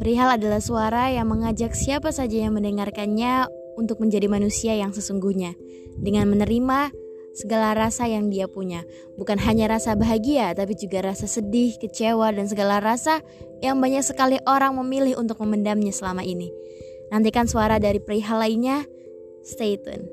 Perihal adalah suara yang mengajak siapa saja yang mendengarkannya untuk menjadi manusia yang sesungguhnya, dengan menerima segala rasa yang dia punya. Bukan hanya rasa bahagia, tapi juga rasa sedih, kecewa, dan segala rasa yang banyak sekali orang memilih untuk memendamnya selama ini. Nantikan suara dari perihal lainnya. Stay tune.